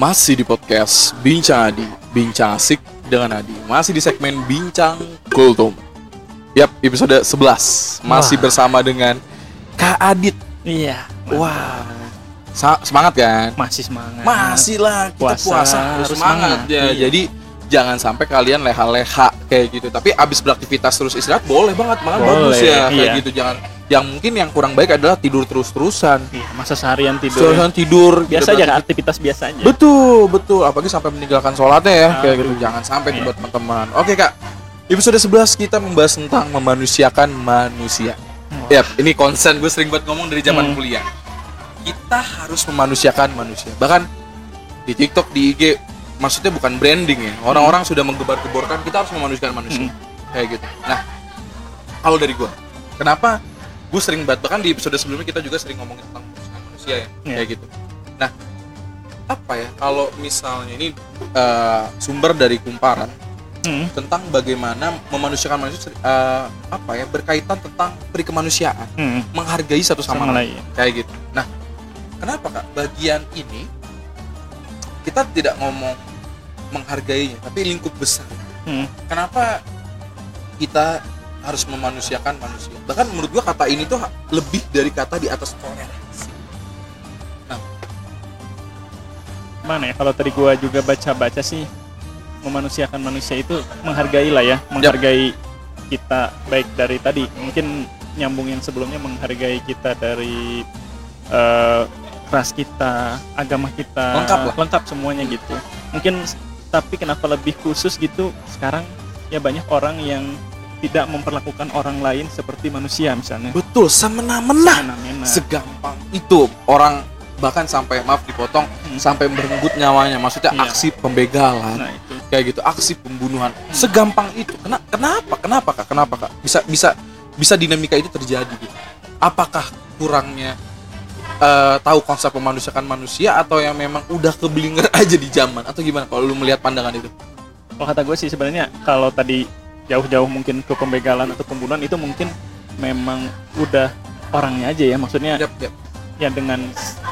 Masih di podcast Bincang Adi, Bincang Asik dengan Adi. Masih di segmen Bincang Kultum. Yap, episode 11. Masih Wah. bersama dengan Kak Adit. Iya. Wah, sa- semangat kan? Masih semangat. Masih lah, kita puasa, Puasa harus semangat. semangat. Ya, Iya. Jadi jangan sampai kalian leha-leha kayak gitu. Tapi abis beraktivitas terus istirahat boleh banget, malah Boleh, bagus ya kayak iya. gitu. Jangan yang mungkin yang kurang baik adalah tidur terus-terusan. Iya, masa seharian tidur. Terus tidur Biasa gitu, aja aktivitas biasa aja. Betul, betul. Apalagi sampai meninggalkan sholatnya ya, kayak gitu. Jangan sampai Iya. buat teman-teman. Oke kak, episode 11 kita membahas tentang memanusiakan manusia. Wah. Yap, ini konsen gue sering buat ngomong dari zaman Hmm. kuliah. Kita harus memanusiakan manusia. Bahkan di TikTok, di IG, maksudnya bukan branding ya. Orang-orang sudah menggebar-geborkan kita harus memanusiakan manusia. Hmm. Kayak gitu. Nah, kalau dari gue, kenapa gue sering banget bahkan di episode sebelumnya kita juga sering ngomongin tentang manusia ya, Iya. kayak gitu. Nah, apa ya kalau misalnya ini eh, sumber dari kumparan Hmm. tentang bagaimana memanusiakan manusia eh, apa ya berkaitan tentang perikemanusiaan Hmm. menghargai satu sama, Sama lain kayak gitu nah kenapa kak bagian ini kita tidak ngomong menghargainya tapi lingkup besar Hmm. kenapa kita harus memanusiakan manusia bahkan menurut gua kata ini tuh lebih dari kata di atas toleransi Mana ya kalau tadi gua juga baca-baca sih memanusiakan manusia itu menghargai lah ya, menghargai kita baik dari tadi mungkin nyambung yang sebelumnya menghargai kita dari eh, ras kita, agama kita, Lengkap lah. lengkap semuanya gitu. Mungkin tapi kenapa lebih khusus gitu sekarang ya banyak orang yang tidak memperlakukan orang lain seperti manusia misalnya. betul semena-mena Semena-mena. segampang itu orang bahkan sampai maaf dipotong Hmm. sampai merenggut nyawanya. Maksudnya Iya. aksi pembegalan Nah, itu. kayak gitu aksi pembunuhan. Segampang itu. Kena- kenapa? Kenapa kak? Kenapa kak? Bisa bisa bisa dinamika itu terjadi gitu. Apakah kurangnya eh, tahu konsep memanusiakan manusia atau yang memang udah keblinger aja di zaman? Atau gimana kalau lu melihat pandangan itu? Kalau kata gue sih sebenarnya kalau tadi jauh-jauh mungkin ke pembegalan atau pembunuhan itu mungkin memang udah orangnya aja ya. Maksudnya yap yap. ya dengan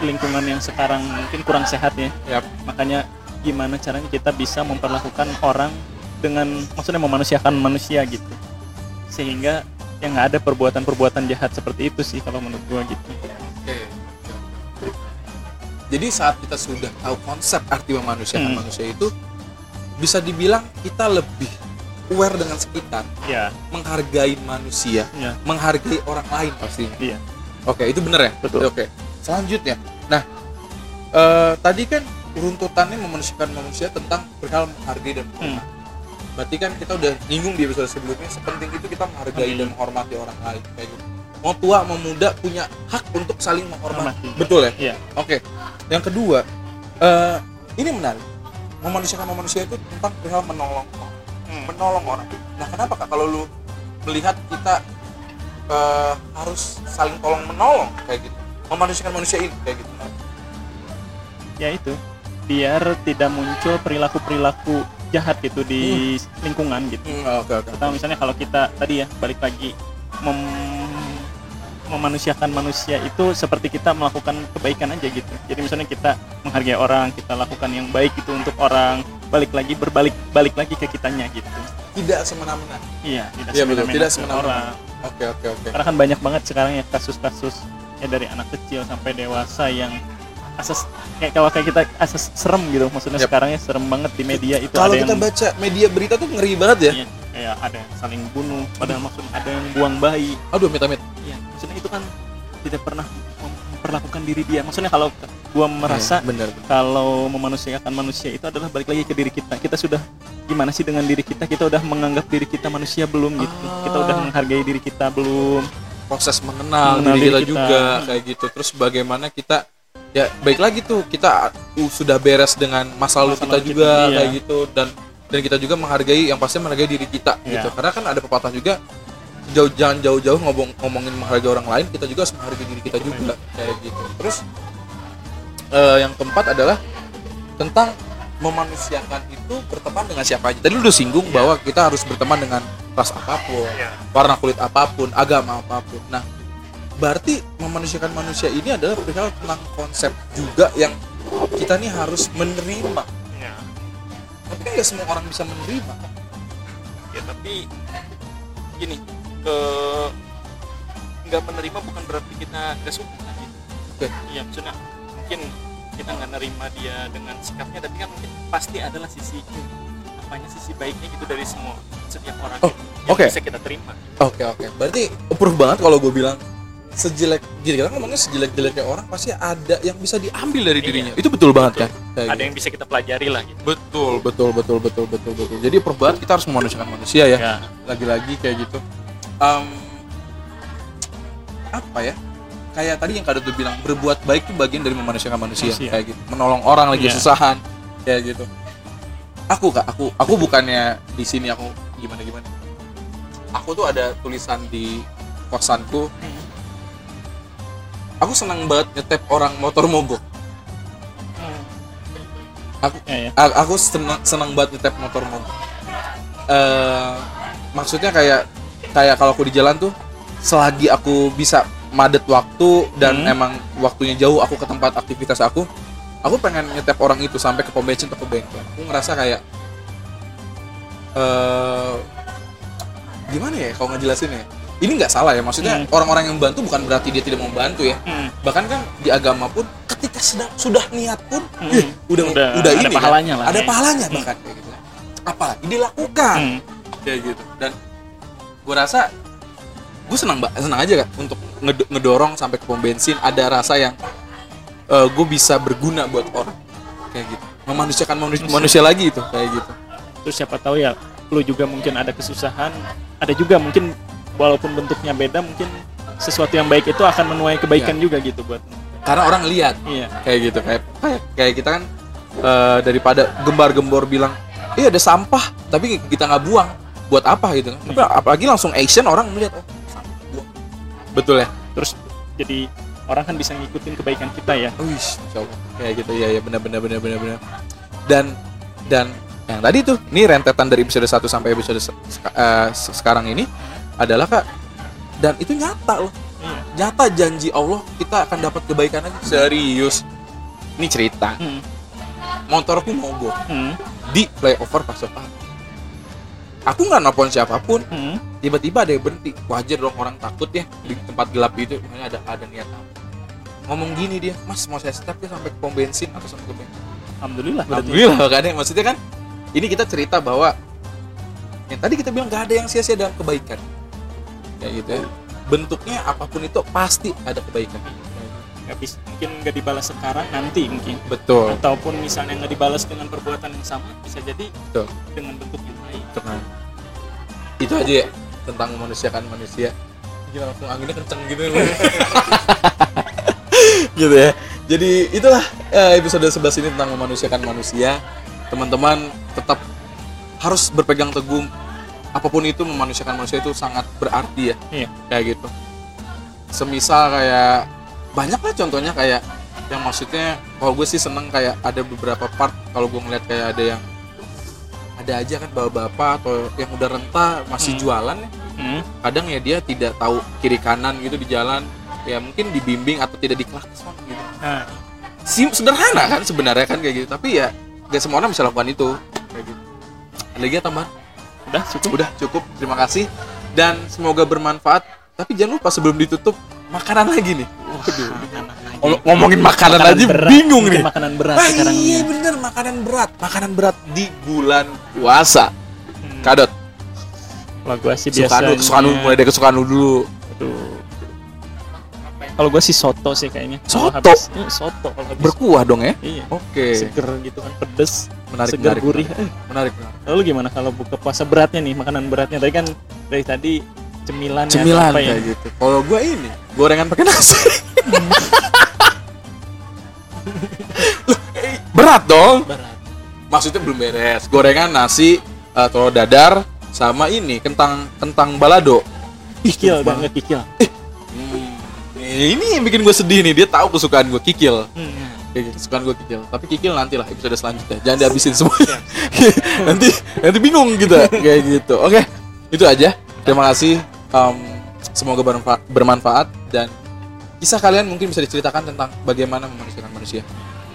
lingkungan yang sekarang mungkin kurang sehat ya yap makanya gimana caranya kita bisa memperlakukan orang dengan maksudnya memanusiakan manusia gitu sehingga yang nggak ada perbuatan-perbuatan jahat seperti itu sih kalau menurut gue gitu Oke. Jadi saat kita sudah tahu konsep arti memanusiakan Hmm. manusia itu bisa dibilang kita lebih aware dengan sekitar, ya menghargai manusia, ya menghargai orang lain pastinya. iya Oke, itu bener ya? Betul. Oke. Selanjutnya. Nah, eh, tadi kan runtutannya memanusiakan manusia tentang perihal menghargai dan menghormati. Berarti kan kita udah nyinggung di episode sebelumnya sepenting itu kita menghargai Hmm. dan menghormati orang lain kayak gitu. Mau tua mau muda punya hak untuk saling menghormati. Menghormati. Betul ya? iya Oke. Yang kedua, eh ini menarik. Memanusiakan manusia itu tentang perihal menolong orang. Menolong orang. Nah, kenapa Kak kalau lu melihat kita eh, harus saling tolong menolong kayak gitu? Memanusiakan manusia ini kayak gitu. ya itu biar tidak muncul perilaku-perilaku jahat gitu di lingkungan gitu Hmm, oke oke. Pertama misalnya kalau kita tadi ya balik lagi mem- memanusiakan manusia itu seperti kita melakukan kebaikan aja gitu. Jadi misalnya kita menghargai orang, kita lakukan yang baik itu untuk orang, balik lagi berbalik balik lagi ke kitanya gitu. Tidak semena-mena. Iya, tidak betul. semena-mena Tidak semena-mena. orang. Oke oke oke. Karena kan banyak banget sekarang ya kasus-kasus ya dari anak kecil sampai dewasa yang asas kayak kalau kayak kita asas serem gitu. Maksudnya Yap. sekarang ya serem banget di media itu Kalau kita yang baca media berita tuh ngeri banget ya. Iya, kayak ada yang saling bunuh, padahal maksudnya ada yang buang bayi. Aduh, amit-amit. Iya, maksudnya itu kan tidak pernah memperlakukan diri dia. Maksudnya kalau gua merasa Iya, benar. kalau memanusiakan manusia itu adalah balik lagi ke diri kita. Kita sudah gimana sih dengan diri kita? Kita udah menganggap diri kita manusia belum gitu. Kita udah Ah. menghargai diri kita belum? Proses mengenal, Mengenal diri, kita, kita. juga kayak gitu terus bagaimana kita ya baik lagi tuh kita uh, sudah beres dengan masa lalu kita lalu juga kita, iya. kayak gitu dan dan kita juga menghargai yang pasti menghargai diri kita Iya. gitu karena kan ada pepatah juga jauh jangan jauh-jauh ngomong ngomongin menghargai orang lain kita juga harus menghargai diri kita juga kayak gitu terus eh, yang keempat adalah tentang memanusiakan itu berteman dengan siapa aja. Tadi lu udah singgung Iya. bahwa kita harus berteman dengan ras apa pun, Iya. warna kulit apa pun, agama apa pun. Nah, berarti memanusiakan manusia ini adalah perihal tentang konsep juga yang kita nih harus menerima ya. tapi kan nggak semua orang bisa menerima ya tapi gini ke nggak menerima bukan berarti kita nggak suka gitu. Oke. iya maksudnya mungkin kita nggak nerima dia dengan sikapnya tapi kan mungkin pasti adalah sisi apanya sisi baiknya gitu dari semua setiap orang Oh, yang oke. bisa kita terima. Oke oke. Berarti approve banget kalau gue bilang sejelek gini kita ngomongnya sejelek jeleknya orang pasti ada yang bisa diambil dari Iya. dirinya. itu betul banget kan? Kayak ada gitu. yang bisa kita pelajari lah gitu. Betul betul betul betul betul betul. Jadi banget kita harus memanusiakan manusia ya. Ya. Lagi-lagi kayak gitu. Em, apa ya? Kayak tadi yang kado tuh bilang berbuat baik itu bagian dari memanusiakan manusia, Manusia. kayak gitu. Menolong orang lagi Iya. kesusahan kayak gitu. Aku kak aku aku bukannya di sini aku gimana gimana? Aku tuh ada tulisan di kosanku. Aku senang banget nyetep orang motor mogok. Aku ya, ya. Aku senang senang banget ngetep motor mogok. Eh maksudnya kayak kayak kalau aku di jalan tuh selagi aku bisa madet waktu dan Hmm. emang waktunya jauh aku ke tempat aktivitas aku aku pengen nyetep orang itu sampai ke pom bensin atau ke bengkel. Aku ngerasa kayak eh gimana ya kalau ngejelasin ya ini nggak salah ya maksudnya Hmm. orang-orang yang bantu bukan berarti dia tidak mau bantu ya Hmm. bahkan kan di agama pun ketika sedang sudah niat pun Hmm. eh, udah udah, Udah ini ada kan. pahalanya lah. ada Hmm. pahalanya bahkan kayak gitu apalagi dilakukan Hmm. kayak gitu dan gue rasa gue senang mbak senang aja kak untuk nged- ngedorong sampai ke pom bensin ada rasa yang gue bisa berguna buat orang kayak gitu memanusiakan manusia, manusia lagi itu kayak gitu terus siapa tahu ya lu juga mungkin ada kesusahan. Ada juga mungkin walaupun bentuknya beda mungkin sesuatu yang baik itu akan menuai kebaikan juga gitu buat karena orang lihat. Iya. Kayak gitu. Kayak kayak, kita kan eh, daripada gembar-gembor bilang iya ada sampah tapi kita nggak buang. Buat apa? gitu kan. Tapi apalagi langsung action orang melihat oh sampah buang. Betul ya? Terus jadi orang kan bisa ngikutin kebaikan kita ya. Wih, Allah. Kayak gitu. Ya ya benar benar benar benar benar. Dan dan yang tadi tuh ini rentetan dari episode 1 sampai episode se- se- sekarang ini adalah kak dan itu nyata loh. Iya. Nyata janji Allah kita akan dapat kebaikan aja. Serius. Ini cerita. Hmm. motorku mogok. Hmm. di flyover Pasokan aku nggak nelfon siapa pun. Hmm. tiba-tiba ada yang berhenti. Wajar dong orang takut ya. Di tempat gelap itu makanya ada ada niat apa. Ngomong gini dia mas mau saya step ya sampai ke pom bensin atau sampai ke bengkel alhamdulillah. Alhamdulillah kan ya maksudnya kan ini kita cerita bahwa yang tadi kita bilang nggak ada yang sia-sia dalam kebaikan. Kayak gitu ya. Bentuknya apa pun itu pasti ada kebaikan. Nggak bisa mungkin nggak dibalas sekarang nanti mungkin. Betul. Ataupun misalnya nggak dibalas dengan perbuatan yang sama bisa jadi betul. dengan bentuk yang lain. Tenang. itu aja ya tentang memanusiakan manusia. Gila langsung anginnya kenceng gitu. Ya gitu ya. Jadi itulah eh, episode 11 ini tentang memanusiakan manusia. Teman-teman tetap harus berpegang teguh. Apa pun itu memanusiakan manusia itu sangat berarti ya. Iya. Kayak gitu. Semisal kayak banyak lah contohnya kayak yang maksudnya kalau gue sih seneng kayak ada beberapa part kalau gue ngeliat kayak ada yang ada aja kan bapak-bapak atau yang udah renta masih Hmm. jualan ya. Hmm. kadang ya dia tidak tahu kiri kanan gitu di jalan. Ya mungkin dibimbing atau tidak diklakson gitu. Nah. Sim- sederhana kan sebenarnya kan kayak gitu. Tapi ya gak semua orang bisa lakukan itu ada lagi ya tambahan udah cukup udah cukup terima kasih dan semoga bermanfaat tapi jangan lupa sebelum ditutup makanan lagi nih waduh Makanan lagi. Kalau ngomongin makanan, Makanan aja berat. bingung Mungkin nih makanan berat ah, sekarang iya ini. bener makanan berat makanan berat di bulan puasa Hmm. kadot kalau gua sih biasanya kesukaan lu mulai dari kesukaan lu dulu Aduh. Kalau gue sih soto sih kayaknya. Soto? habis- iya, soto kalau habis. berkuah dong ya iya. oke Seger gitu kan pedes, menarik seger menarik gurih. menarik, Eh, menarik, menarik. Lalu gimana kalau buka puasa beratnya nih, makanan beratnya? Tadi kan dari tadi cemilan ya, cemilan apa ya? kayak gitu. Kalau gua ini gorengan pakai nasi. Eh, berat dong. Berat. maksudnya belum beres. Gorengan nasi eh, telur dadar sama ini kentang kentang balado. Ih Kikil nggak kikil. Hmm, ini yang bikin gue sedih nih. Dia tahu kesukaan gue kikil. Hmm. Kayak gitu kesukaan gue kikil tapi kikil nanti lah episode selanjutnya. Jangan dihabisin semuanya. Nanti nanti bingung kita kayak gitu. Oke itu aja. Terima kasih. Em, semoga bermanfa- bermanfaat. Dan kisah kalian mungkin bisa diceritakan tentang bagaimana memanusiakan manusia.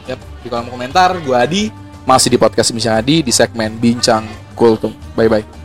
Yap, di kolom komentar gua Adi. Masih di podcast Bincang Adi di segmen Bincang Kultum. Bye bye.